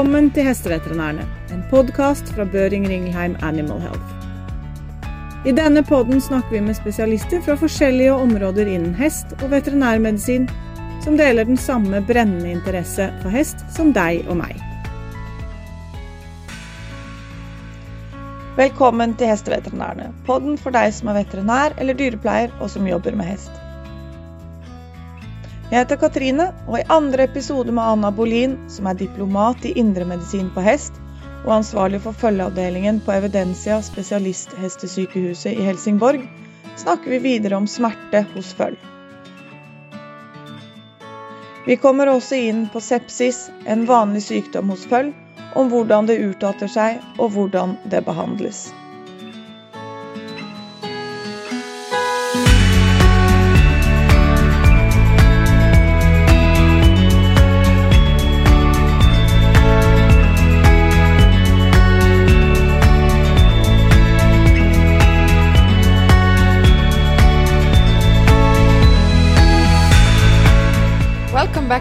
Velkommen til Hesteveterinærene, en podkast fra Børing Ringelheim Animal Health. I denne podden snakker vi med spesialister fra forskjellige områder innen hest og veterinærmedisin, som deler den samme brennende interesse for hest som deg og meg. Velkommen til Hesteveterinærene, podden for deg som er veterinær eller dyrepleier og som jobber med hest. Jeg heter Katrine, og i andre episode med Anna Bolin, som er diplomat i indremedisin på hest og ansvarlig for følgeavdelingen på Evidensia spesialisthestesykehuset i Helsingborg, snakker vi videre om smerte hos følg. Vi kommer også inn på sepsis, en vanlig sykdom hos følg, om hvordan det utarter seg og hvordan det behandles.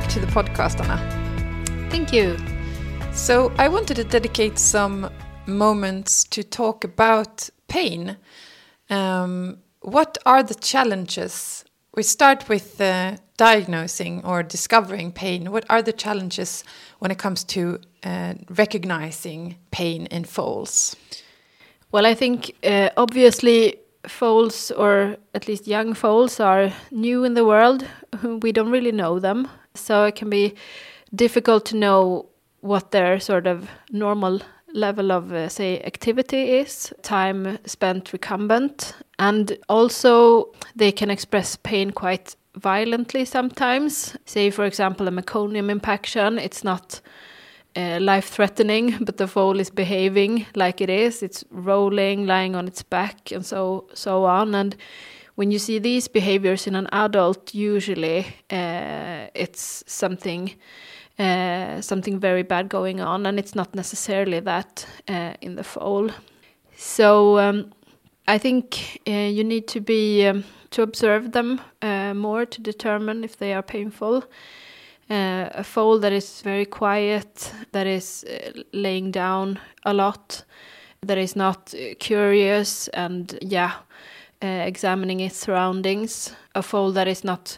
To the podcast, Anna. Thank you. So, I wanted to dedicate some moments to talk about pain. Um, what are the challenges? We start with uh, diagnosing or discovering pain. What are the challenges when it comes to uh, recognizing pain in foals? Well, I think uh, obviously foals, or at least young foals, are new in the world. We don't really know them. So it can be difficult to know what their sort of normal level of, uh, say, activity is, time spent recumbent, and also they can express pain quite violently sometimes. Say, for example, a meconium impaction, it's not uh, life threatening, but the foal is behaving like it is. It's rolling, lying on its back, and so so on. And when you see these behaviors in an adult, usually uh, it's something uh, something very bad going on, and it's not necessarily that uh, in the foal. So um, I think uh, you need to be um, to observe them uh, more to determine if they are painful. Uh, a foal that is very quiet, that is laying down a lot, that is not curious, and yeah uh, examining its surroundings, a foal that is not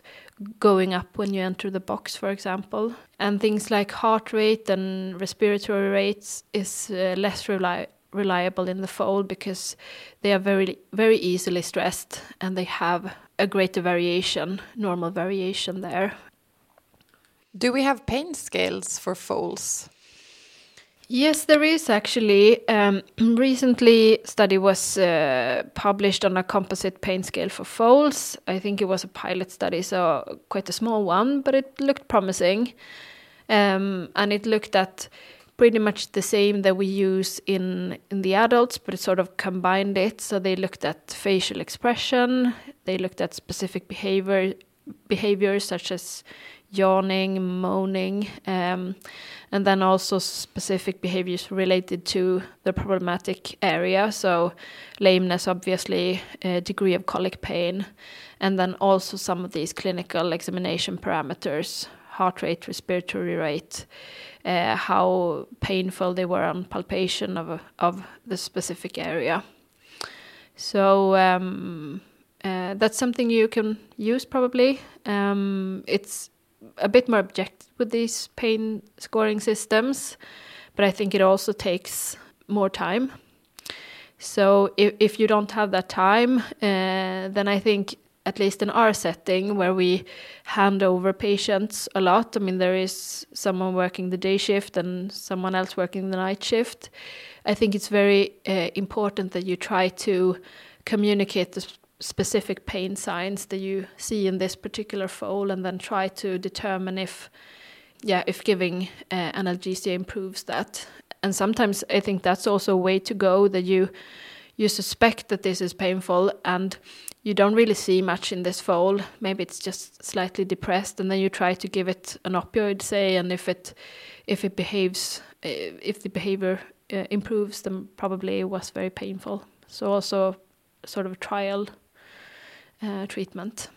going up when you enter the box, for example. And things like heart rate and respiratory rates is uh, less reli reliable in the foal because they are very, very easily stressed and they have a greater variation, normal variation there. Do we have pain scales for foals? Yes, there is actually. Um, recently, study was uh, published on a composite pain scale for foals. I think it was a pilot study, so quite a small one, but it looked promising. Um, and it looked at pretty much the same that we use in in the adults, but it sort of combined it. So they looked at facial expression, they looked at specific behavior behaviors such as yawning, moaning, um, and then also specific behaviors related to the problematic area. So, lameness, obviously, a degree of colic pain, and then also some of these clinical examination parameters heart rate, respiratory rate, uh, how painful they were on palpation of, of the specific area. So, um, uh, that's something you can use probably. Um, it's a bit more objective with these pain scoring systems, but I think it also takes more time. So if if you don't have that time, uh, then I think at least in our setting where we hand over patients a lot. I mean, there is someone working the day shift and someone else working the night shift. I think it's very uh, important that you try to communicate the specific pain signs that you see in this particular foal and then try to determine if yeah if giving uh, analgesia improves that. And sometimes i think that's also a way to go that you you suspect that this is painful and you don't really see much in this foal. Maybe it's just slightly depressed and then you try to give it an opioid say and if it if it behaves uh, if the behavior uh, improves then probably it was very painful. So also sort of trial treatment.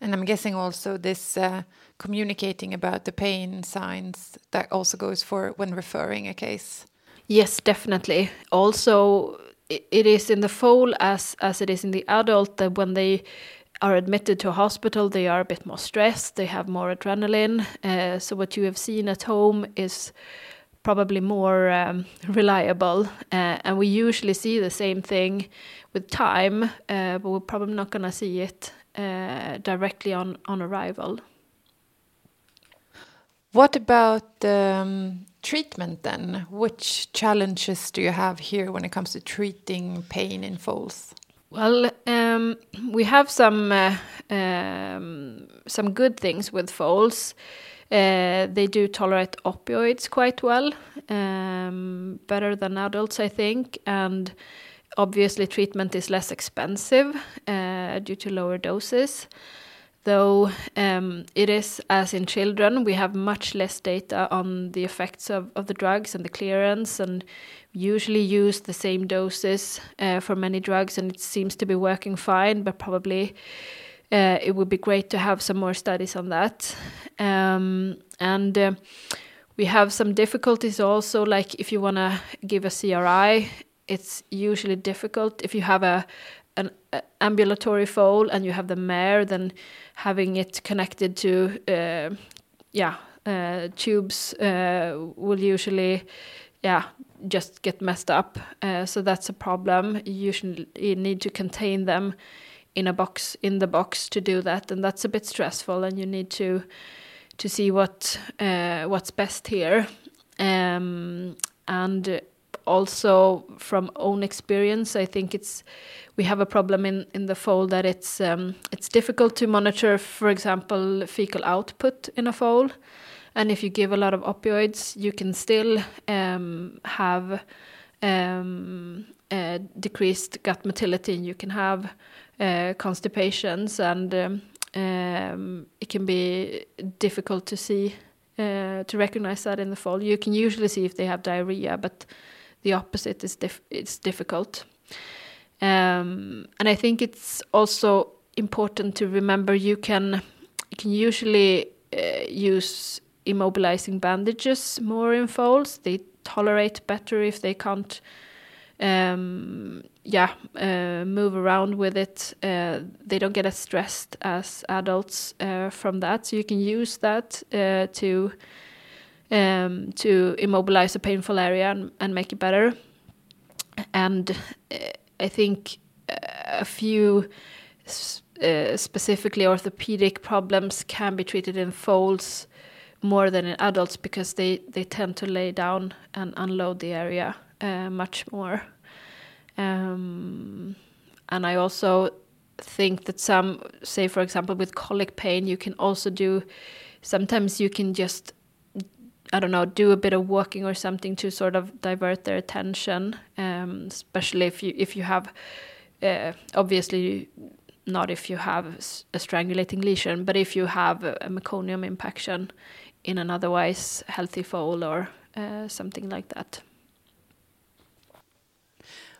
And I'm guessing also this uh, communicating about the pain signs that also goes for when referring a case. Yes, definitely. Also, it is in the foal as as it is in the adult that when they are admitted to a hospital, they are a bit more stressed. They have more adrenaline. Uh, so what you have seen at home is probably more um, reliable. Uh, and we usually see the same thing with time, uh, but we're probably not going to see it uh, directly on, on arrival. What about um, treatment then? Which challenges do you have here when it comes to treating pain in foals? Well, um, we have some uh, um, some good things with foals. Uh, they do tolerate opioids quite well, um, better than adults, I think, and obviously treatment is less expensive uh, due to lower doses. Though um, it is, as in children, we have much less data on the effects of, of the drugs and the clearance, and usually use the same doses uh, for many drugs, and it seems to be working fine, but probably uh, it would be great to have some more studies on that. Um, and uh, we have some difficulties also, like if you want to give a CRI, it's usually difficult if you have a an ambulatory foal and you have the mare, then having it connected to uh, yeah uh, tubes uh, will usually yeah just get messed up. Uh, so that's a problem. You usually need to contain them in a box in the box to do that, and that's a bit stressful. And you need to to see what uh, what's best here. Um, and also from own experience, I think it's we have a problem in in the foal that it's um, it's difficult to monitor, for example, fecal output in a foal. And if you give a lot of opioids, you can still um, have um, uh, decreased gut motility, and you can have uh, constipations, and um, um, it can be difficult to see uh, to recognize that in the fall You can usually see if they have diarrhea, but the opposite is dif it's difficult. Um, and I think it's also important to remember you can you can usually uh, use immobilizing bandages more in foals. They tolerate better if they can't um, yeah, uh, move around with it. Uh, they don't get as stressed as adults uh, from that. So you can use that uh, to um, to immobilize a painful area and, and make it better. And uh, I think a few uh, specifically orthopedic problems can be treated in foals more than in adults because they, they tend to lay down and unload the area uh, much more. Um, and I also think that some, say for example, with colic pain, you can also do. Sometimes you can just, I don't know, do a bit of walking or something to sort of divert their attention. Um, especially if you if you have, uh, obviously, not if you have a strangulating lesion, but if you have a meconium impaction in an otherwise healthy foal or uh, something like that.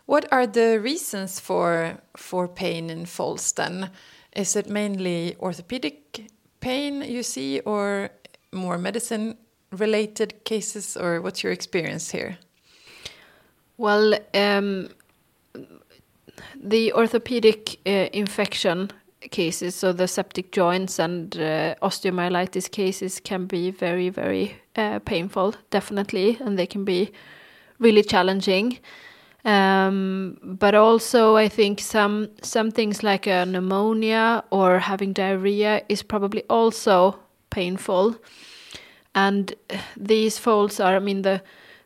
What are the reasons for for pain in foals then? Is it mainly orthopedic pain you see or more medicine related cases or what's your experience here? Well, um, the orthopedic uh, infection cases, so the septic joints and uh, osteomyelitis cases can be very, very uh, painful, definitely, and they can be really challenging. Um, but also, I think some some things like a pneumonia or having diarrhea is probably also painful. And these folds are, I mean, the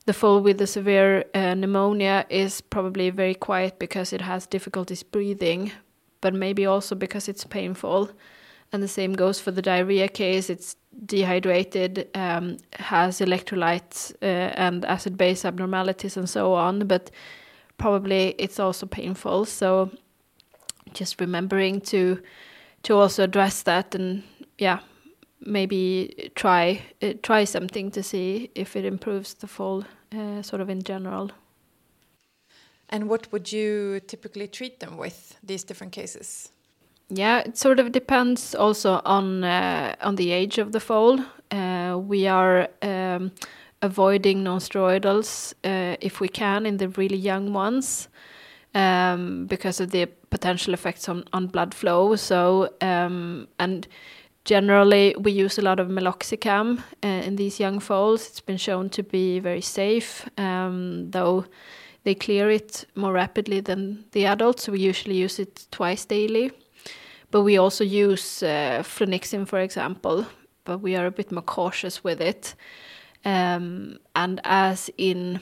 the foal with the severe uh, pneumonia is probably very quiet because it has difficulties breathing, but maybe also because it's painful. And the same goes for the diarrhea case. It's dehydrated, um, has electrolytes uh, and acid base abnormalities and so on, but probably it's also painful. So just remembering to to also address that and yeah, maybe try uh, try something to see if it improves the fall uh, sort of in general. And what would you typically treat them with these different cases? Yeah, it sort of depends also on uh, on the age of the foal. Uh, we are um, avoiding non-steroidals uh, if we can in the really young ones um, because of the potential effects on, on blood flow. So um, and generally we use a lot of meloxicam uh, in these young foals. It's been shown to be very safe, um, though they clear it more rapidly than the adults. So we usually use it twice daily. But we also use uh, flunixin, for example, but we are a bit more cautious with it. Um, and as in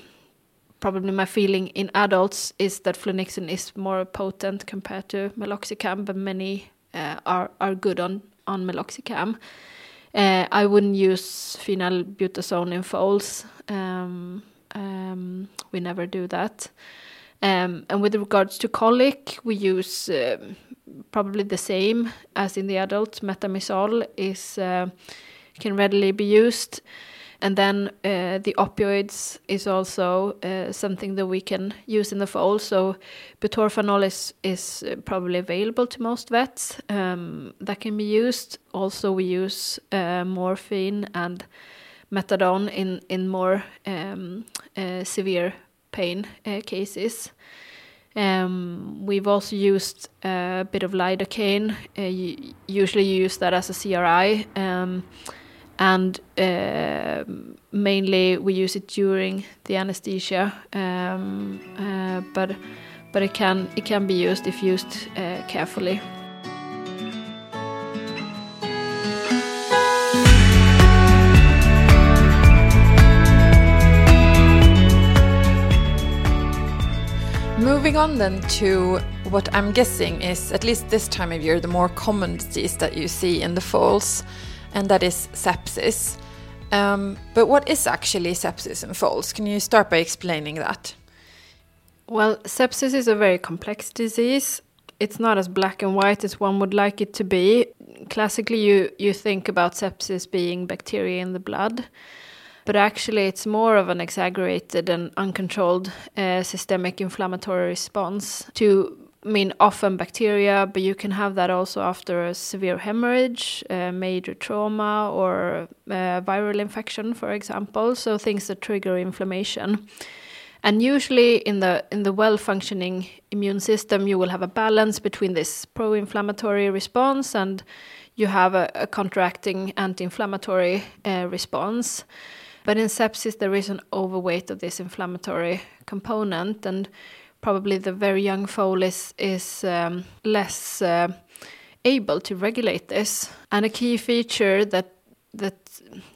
probably my feeling in adults is that flunixin is more potent compared to meloxicam, but many uh, are are good on on meloxicam. Uh, I wouldn't use phenylbutazone in foals. Um, um, we never do that. Um, and with regards to colic, we use um, probably the same as in the adult. Metamizole is uh, can readily be used, and then uh, the opioids is also uh, something that we can use in the foal. So butorphanol is is probably available to most vets. Um, that can be used. Also, we use uh, morphine and methadone in in more um, uh, severe pain uh, cases. Um, we've also used a bit of lidocaine. Uh, usually, you use that as a CRI, um, and uh, mainly we use it during the anesthesia. Um, uh, but but it can it can be used if used uh, carefully. Moving on then to what I'm guessing is, at least this time of year, the more common disease that you see in the foals, and that is sepsis. Um, but what is actually sepsis in foals? Can you start by explaining that? Well, sepsis is a very complex disease. It's not as black and white as one would like it to be. Classically, you, you think about sepsis being bacteria in the blood but actually it's more of an exaggerated and uncontrolled uh, systemic inflammatory response to I mean, often bacteria, but you can have that also after a severe hemorrhage, a major trauma, or a viral infection, for example. So things that trigger inflammation. And usually, in the in the well-functioning immune system, you will have a balance between this pro-inflammatory response and you have a, a contracting anti-inflammatory uh, response. But in sepsis, there is an overweight of this inflammatory component, and probably the very young foal is, is um, less uh, able to regulate this. And a key feature that that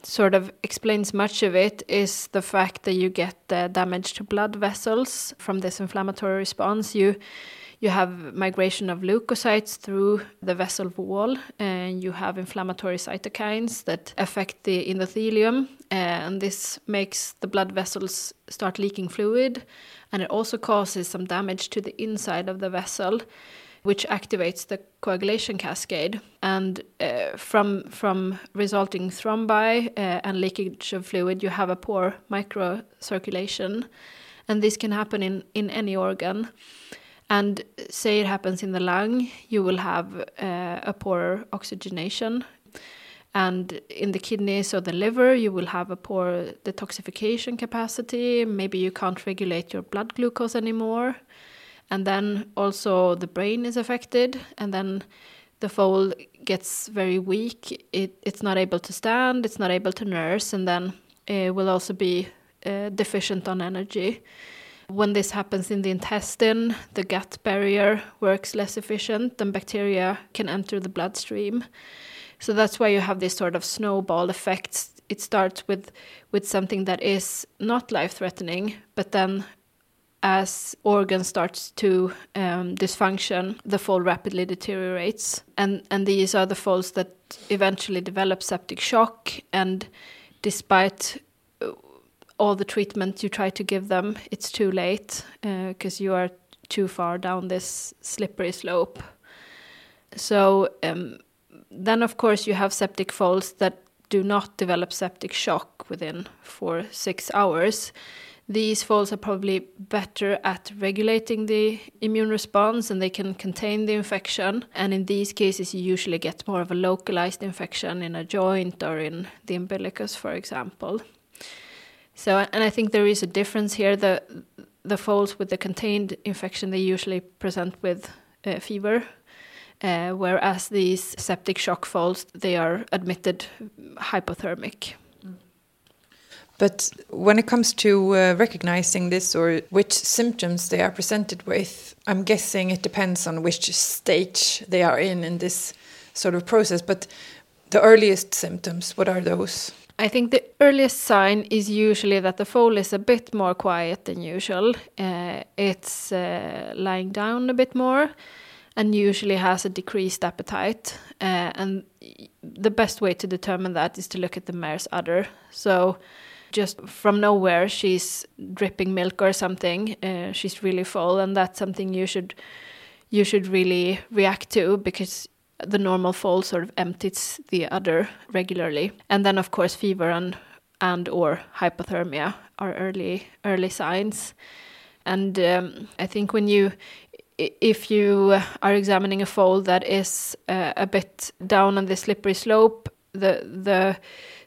sort of explains much of it is the fact that you get uh, damage to blood vessels from this inflammatory response. You you have migration of leukocytes through the vessel wall, and you have inflammatory cytokines that affect the endothelium, and this makes the blood vessels start leaking fluid, and it also causes some damage to the inside of the vessel which activates the coagulation cascade. And uh, from from resulting thrombi uh, and leakage of fluid, you have a poor microcirculation, and this can happen in in any organ. And say it happens in the lung, you will have uh, a poorer oxygenation. And in the kidneys or the liver, you will have a poor detoxification capacity. Maybe you can't regulate your blood glucose anymore. And then also the brain is affected. And then the foal gets very weak. It, it's not able to stand, it's not able to nurse, and then it will also be uh, deficient on energy. When this happens in the intestine, the gut barrier works less efficient and bacteria can enter the bloodstream. So that's why you have this sort of snowball effect. It starts with with something that is not life threatening, but then as organ starts to um, dysfunction, the foal rapidly deteriorates, and and these are the foals that eventually develop septic shock. And despite all the treatment you try to give them, it's too late because uh, you are too far down this slippery slope. So um, then, of course, you have septic foals that do not develop septic shock within four six hours. these foals are probably better at regulating the immune response and they can contain the infection. And in these cases, you usually get more of a localized infection in a joint or in the umbilicus, for example. So, and I think there is a difference here. The the foals with the contained infection they usually present with uh, fever, uh, whereas these septic shock foals they are admitted hypothermic. But when it comes to uh, recognizing this or which symptoms they are presented with, I'm guessing it depends on which stage they are in in this sort of process. But the earliest symptoms, what are those? I think the earliest sign is usually that the foal is a bit more quiet than usual. Uh, it's uh, lying down a bit more and usually has a decreased appetite. Uh, and the best way to determine that is to look at the mare's udder. So just from nowhere she's dripping milk or something uh, she's really full and that's something you should you should really react to because the normal foal sort of empties the udder regularly and then of course fever and and or hypothermia are early early signs and um, i think when you if you are examining a foal that is uh, a bit down on the slippery slope the the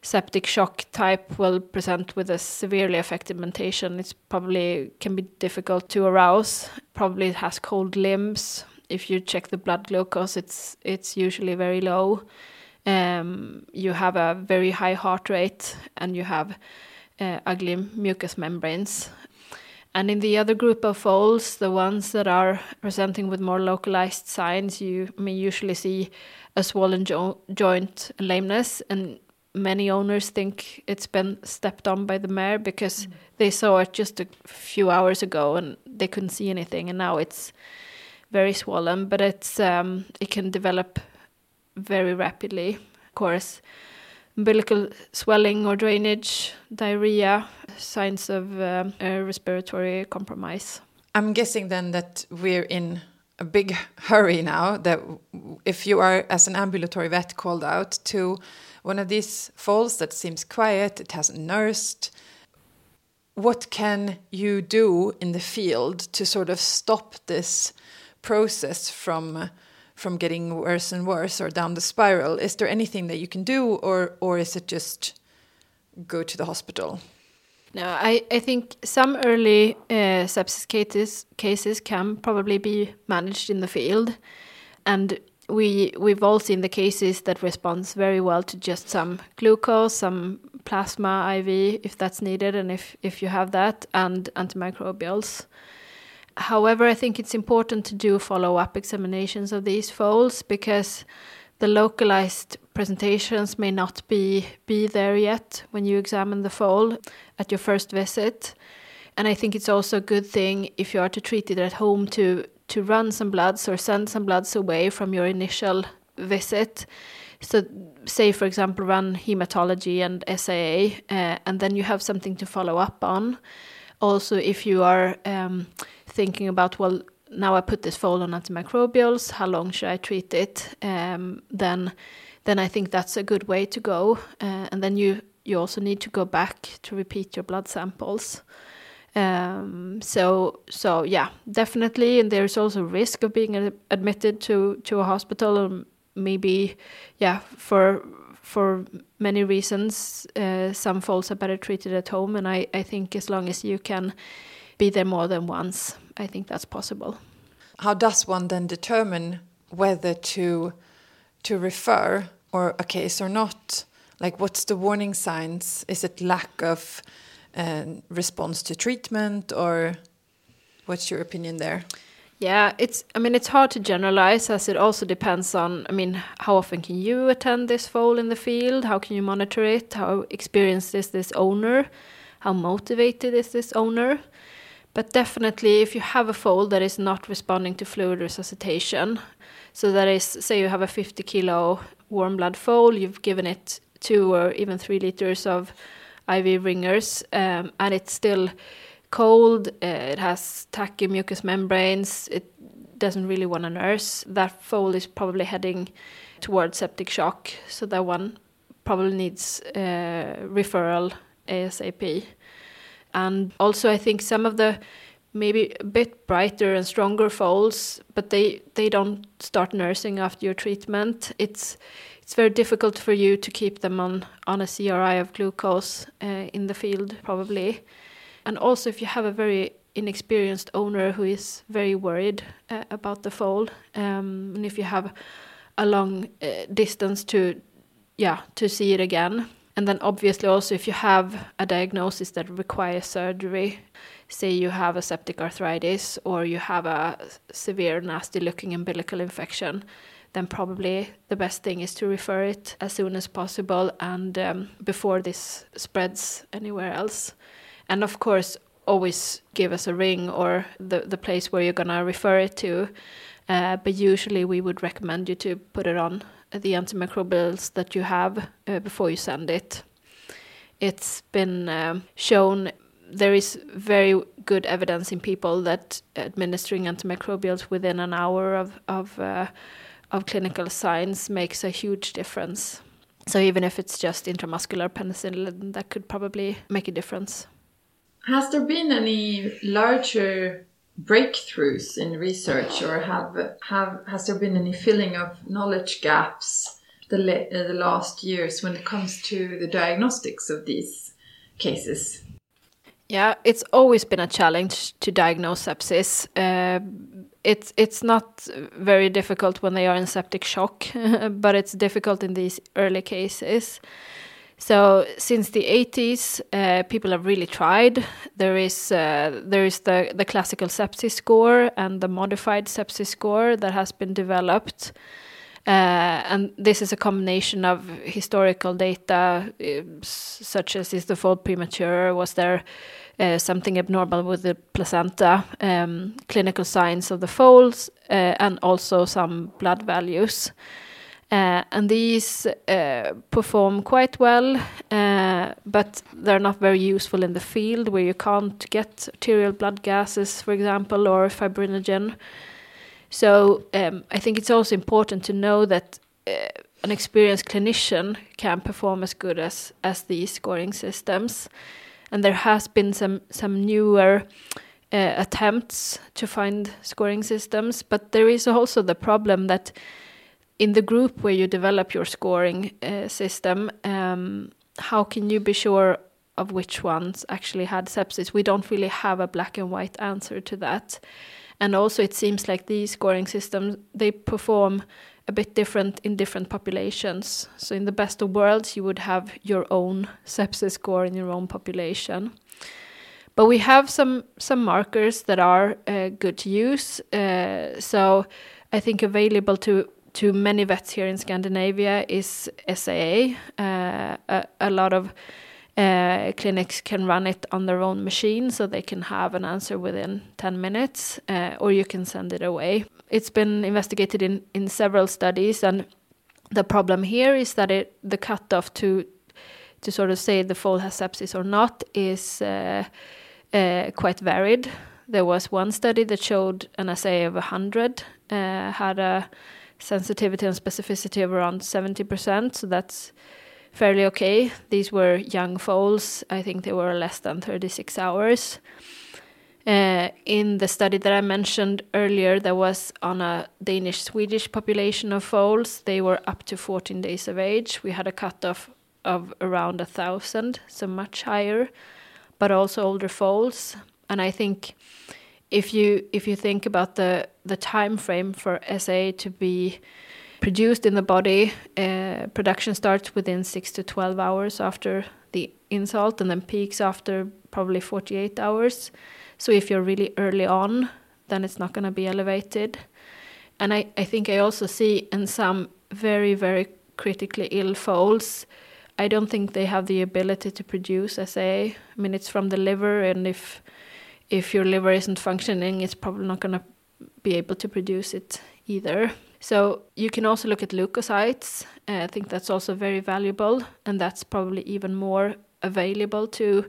septic shock type will present with a severely affected mentation. It's probably can be difficult to arouse. Probably has cold limbs. If you check the blood glucose, it's it's usually very low. Um, you have a very high heart rate and you have uh, ugly mucous membranes. And in the other group of foals, the ones that are presenting with more localized signs, you may usually see a swollen jo joint lameness and many owners think it's been stepped on by the mare because mm. they saw it just a few hours ago and they couldn't see anything and now it's very swollen but it's um, it can develop very rapidly of course umbilical swelling or drainage diarrhea signs of um, respiratory compromise i'm guessing then that we're in a big hurry now that if you are as an ambulatory vet called out to one of these falls that seems quiet, it hasn't nursed. What can you do in the field to sort of stop this process from from getting worse and worse or down the spiral? Is there anything that you can do, or or is it just go to the hospital? No, I, I think some early uh, sepsis cases cases can probably be managed in the field, and we we've all seen the cases that responds very well to just some glucose, some plasma IV if that's needed, and if if you have that, and antimicrobials. However, I think it's important to do follow-up examinations of these foals because the localized presentations may not be be there yet when you examine the foal at your first visit. And I think it's also a good thing if you are to treat it at home to to run some bloods or send some bloods away from your initial visit. So, say for example, run hematology and SAA, uh, and then you have something to follow up on. Also, if you are um, thinking about, well, now I put this foal on antimicrobials, how long should I treat it? Um, then, then I think that's a good way to go. Uh, and then you you also need to go back to repeat your blood samples. Um, so so yeah, definitely, and there's also risk of being admitted to to a hospital, and maybe yeah for for many reasons. Uh, some foals are better treated at home, and I I think as long as you can be there more than once, I think that's possible. How does one then determine whether to to refer or a case or not? Like, what's the warning signs? Is it lack of and response to treatment or what's your opinion there yeah it's i mean it's hard to generalize as it also depends on i mean how often can you attend this foal in the field how can you monitor it how experienced is this owner how motivated is this owner but definitely if you have a foal that is not responding to fluid resuscitation so that is say you have a 50 kilo warm blood foal you've given it two or even three liters of IV ringers, um, and it's still cold. Uh, it has tacky mucous membranes. It doesn't really want to nurse. That foal is probably heading towards septic shock, so that one probably needs uh, referral ASAP. And also, I think some of the maybe a bit brighter and stronger foals, but they they don't start nursing after your treatment. It's it's very difficult for you to keep them on on a CRI of glucose uh, in the field probably, and also if you have a very inexperienced owner who is very worried uh, about the foal, um, and if you have a long uh, distance to yeah to see it again, and then obviously also if you have a diagnosis that requires surgery say you have a septic arthritis or you have a severe nasty looking umbilical infection then probably the best thing is to refer it as soon as possible and um, before this spreads anywhere else. And of course always give us a ring or the, the place where you're going to refer it to. Uh, but usually we would recommend you to put it on the antimicrobials that you have uh, before you send it it's been um, shown there is very good evidence in people that administering antimicrobials within an hour of of uh, of clinical signs makes a huge difference. So even if it's just intramuscular penicillin, that could probably make a difference. Has there been any larger breakthroughs in research, or have have has there been any filling of knowledge gaps the the last years when it comes to the diagnostics of these cases? Yeah, it's always been a challenge to diagnose sepsis. Uh, it's it's not very difficult when they are in septic shock, but it's difficult in these early cases. So since the 80s, uh, people have really tried. There is uh, there is the the classical sepsis score and the modified sepsis score that has been developed. Uh, and this is a combination of historical data, uh, such as is the foal premature, was there uh, something abnormal with the placenta, um, clinical signs of the foals, uh, and also some blood values. Uh, and these uh, perform quite well, but they're not very useful in the field where you can't get arterial blood gases, for example, or fibrinogen. So um, I think it's also important to know that uh, an experienced clinician can perform as good as as these scoring systems, and there has been some some newer uh, attempts to find scoring systems, but there is also the problem that in the group where you develop your scoring uh, system, um, how can you be sure of which ones actually had sepsis? We don't really have a black and white answer to that. And also it seems like these scoring systems they perform a bit different in different populations. So in the best of worlds you would have your own sepsis score in your own population. But we have some some markers that are uh, good to use. Uh, so i think available to to many vets here in Scandinavia is SAA. Uh, a, a, lot of uh, clinics can run it on their own machine so they can have an answer within 10 minutes uh, or you can send it away. It's been investigated in, in several studies and the problem here is that it, the cutoff to to sort of say the foal has sepsis or not is uh, uh quite varied. There was one study that showed an SAA of 100 uh, had a sensitivity and specificity of around 70%, so that's fairly okay. These were young foals. I think they were less than 36 hours. Uh, in the study that I mentioned earlier, that was on a Danish Swedish population of foals. They were up to 14 days of age. We had a cutoff of around a thousand, so much higher, but also older foals. And I think if you if you think about the the time frame for SAA to be produced in the body. Uh, production starts within 6 to 12 hours after the insult and then peaks after probably 48 hours. So if you're really early on, then it's not going to be elevated. And I, I think I also see in some very, very critically ill foals, I don't think they have the ability to produce SAA. I mean, it's from the liver, and if if your liver isn't functioning, it's probably not going to be able to produce it either. So you can also look at leukocytes. Uh, I think that's also very valuable, and that's probably even more available to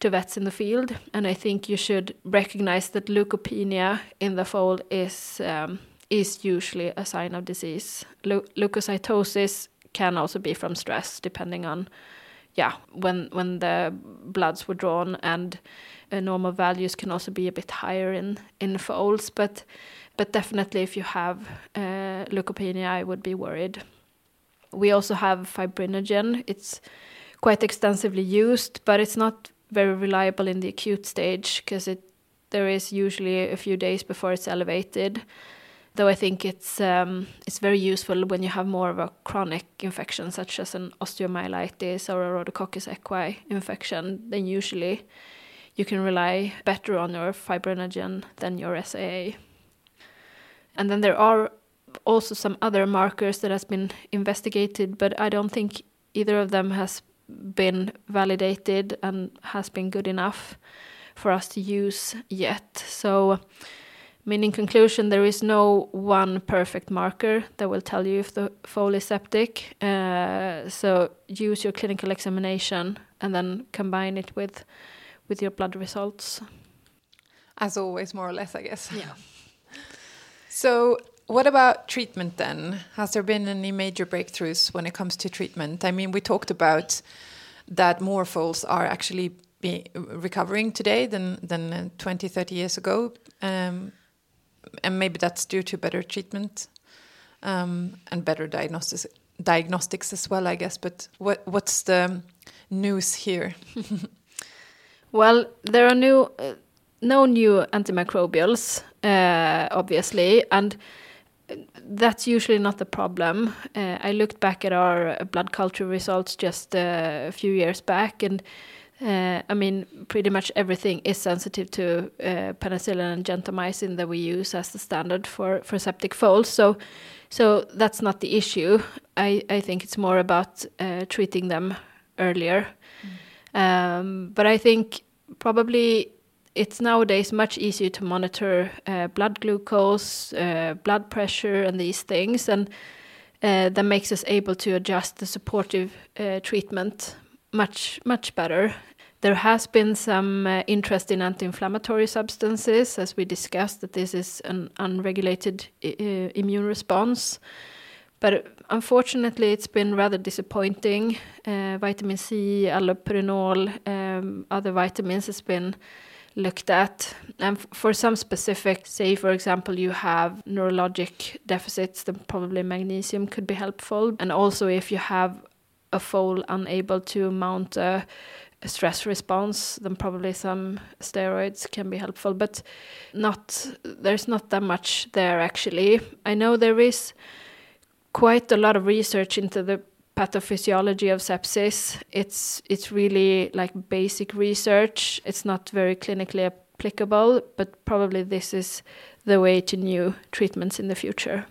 to vets in the field. And I think you should recognize that leukopenia in the foal is um, is usually a sign of disease. Leu leukocytosis can also be from stress, depending on yeah, when when the bloods were drawn and uh, normal values can also be a bit higher in in foals, but but definitely if you have uh, leukopenia, I would be worried. We also have fibrinogen. It's quite extensively used, but it's not very reliable in the acute stage because it there is usually a few days before it's elevated. Though I think it's um, it's very useful when you have more of a chronic infection, such as an osteomyelitis or a Rhodococcus equi infection, then usually you can rely better on your fibrinogen than your SAA. And then there are also some other markers that has been investigated, but I don't think either of them has been validated and has been good enough for us to use yet. So, meaning conclusion, there is no one perfect marker that will tell you if the foal is septic. Uh, so use your clinical examination and then combine it with with your blood results. As always, more or less, I guess. Yeah. so what about treatment then? Has there been any major breakthroughs when it comes to treatment? I mean, we talked about that more foals are actually be recovering today than than uh, 20 30 years ago um, and maybe that's due to better treatment um, and better diagnostics diagnostics as well i guess but what what's the news here well there are new uh, no new antimicrobials uh, obviously and that's usually not the problem. Uh, I looked back at our blood culture results just uh, a few years back, and uh, I mean, pretty much everything is sensitive to uh, penicillin and gentamicin that we use as the standard for, for septic foals. So, so that's not the issue. I, I think it's more about treating them earlier. Um, but I think probably it's nowadays much easier to monitor uh, blood glucose, uh, blood pressure, and these things, and uh, that makes us able to adjust the supportive treatment much much better there has been some uh, interest in anti-inflammatory substances, as we discussed, that this is an unregulated uh, immune response. But unfortunately, it's been rather disappointing. Uh, vitamin C, allopurinol, um, other vitamins has been looked at. And for some specific, say for example, you have neurologic deficits, then probably magnesium could be helpful. And also if you have a foal unable to mount a stress response, then probably some steroids can be helpful, but not there's not that much there actually. I know there is quite a lot of research into the pathophysiology of sepsis. It's it's really like basic research. It's not very clinically applicable, but probably this is the way to new treatments in the future.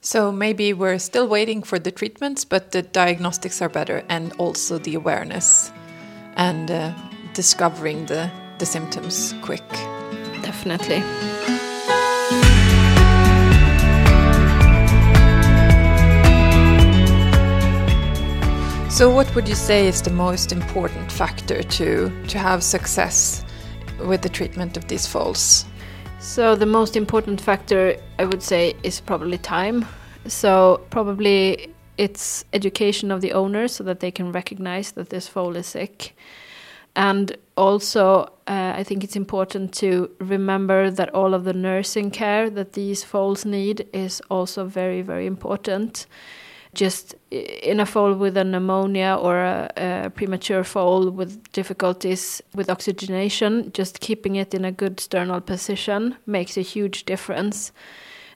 So maybe we're still waiting for the treatments, but the diagnostics are better and also the awareness and uh, discovering the, the symptoms quick. Definitely. So, what would you say is the most important factor to to have success with the treatment of these foals? So, the most important factor I would say is probably time. So, probably it's education of the owners so that they can recognize that this foal is sick. And also, uh, I think it's important to remember that all of the nursing care that these foals need is also very, very important. Just in a foal with a pneumonia or a, a premature foal with difficulties with oxygenation, just keeping it in a good sternal position makes a huge difference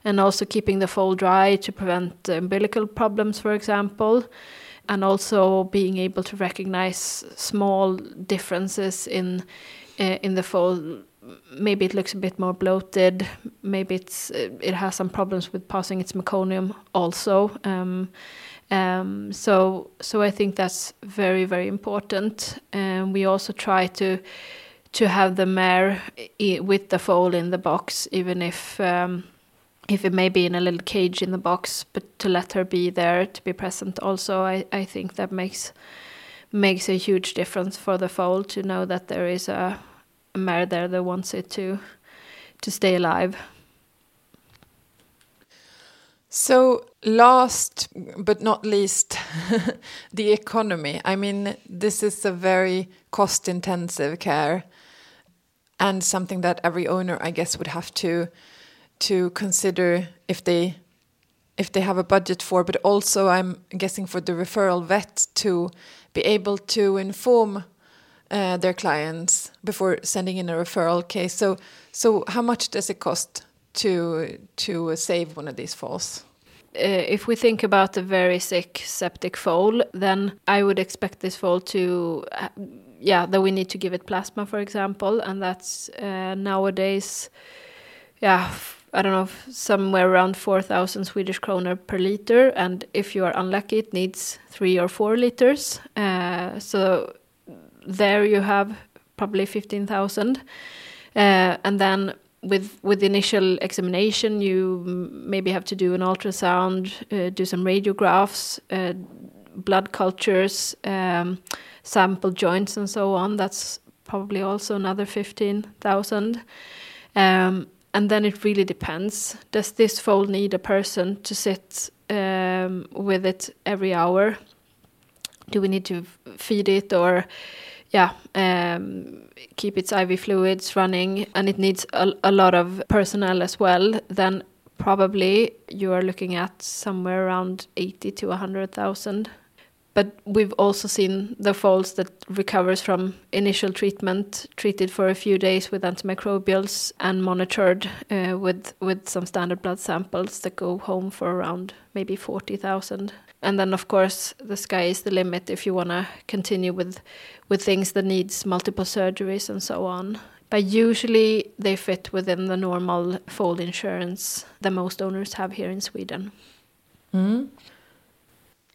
and also keeping the foal dry to prevent umbilical problems, for example, and also being able to recognize small differences in uh, in the foal. Maybe it looks a bit more bloated. Maybe it's it has some problems with passing its meconium also. Um, um, so so I think that's very very important. And we also try to to have the mare with the foal in the box, even if. Um, if it may be in a little cage in the box, but to let her be there to be present also, I, I think that makes makes a huge difference for the foal to know that there is a, a there that wants it to to stay alive. So, last but not least, the economy. I mean, this is a very cost intensive care and something that every owner, I guess, would have to to consider if they if they have a budget for, but also I'm guessing for the referral vet to be able to inform uh, their clients before sending in a referral case. So, so how much does it cost to to save one of these foals? Uh, if we think about a very sick septic foal, then I would expect this foal to, uh, yeah, that we need to give it plasma, for example, and that's uh, nowadays, yeah, I don't know, somewhere around 4,000 Swedish kroner per liter. And if you are unlucky, it needs three or four liters. Uh, so there you have probably 15,000. Uh, and then with with initial examination, you maybe have to do an ultrasound, uh, do some radiographs, uh, blood cultures, um, sample joints, and so on. That's probably also another fifteen thousand. Um, and then it really depends. Does this foal need a person to sit um, with it every hour? Do we need to feed it or yeah, um, keep its IV fluids running, and it needs a, a lot of personnel as well, then probably you are looking at somewhere around 80 to 100,000. But we've also seen the foals that recovers from initial treatment, treated for a few days with antimicrobials and monitored uh, with with some standard blood samples that go home for around maybe 40,000 and then of course the sky is the limit if you want to continue with with things that needs multiple surgeries and so on but usually they fit within the normal fold insurance that most owners have here in Sweden. Mm.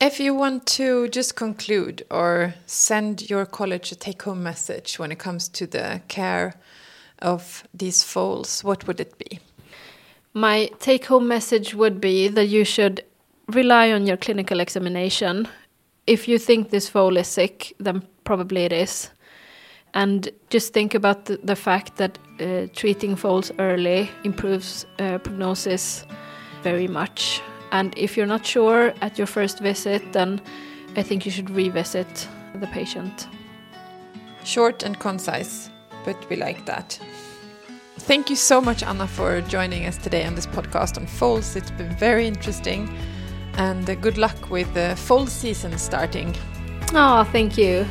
If you want to just conclude or send your college a take home message when it comes to the care of these foals, what would it be? My take home message would be that you should rely on your clinical examination. If you think this foal is sick, then probably it is. And just think about the, the fact that uh, treating foals early improves uh, prognosis very much. And if you're not sure at your first visit, then I think you should revisit the patient. Short and concise, but we like that. Thank you so much, Anna, for joining us today on this podcast on foals. It's been very interesting and good luck with the fall season starting. Oh, thank you.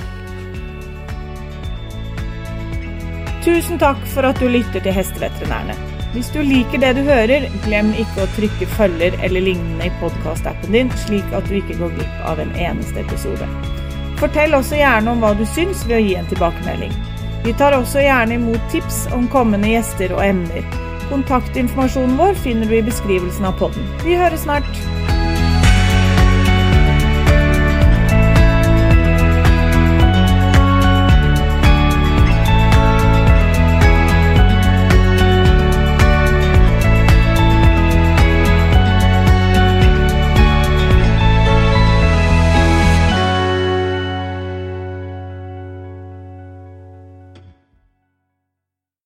Tusen takk for at du lytter til Hesteveterinærene. Hvis du liker det du hører, glem ikke å trykke følger eller lignende i podkastappen din, slik at du ikke går glipp av en eneste episode. Fortell også gjerne om hva du syns ved å gi en tilbakemelding. Vi tar også gjerne imot tips om kommende gjester og emner. Kontaktinformasjonen vår finner du i beskrivelsen av podden. Vi høres snart!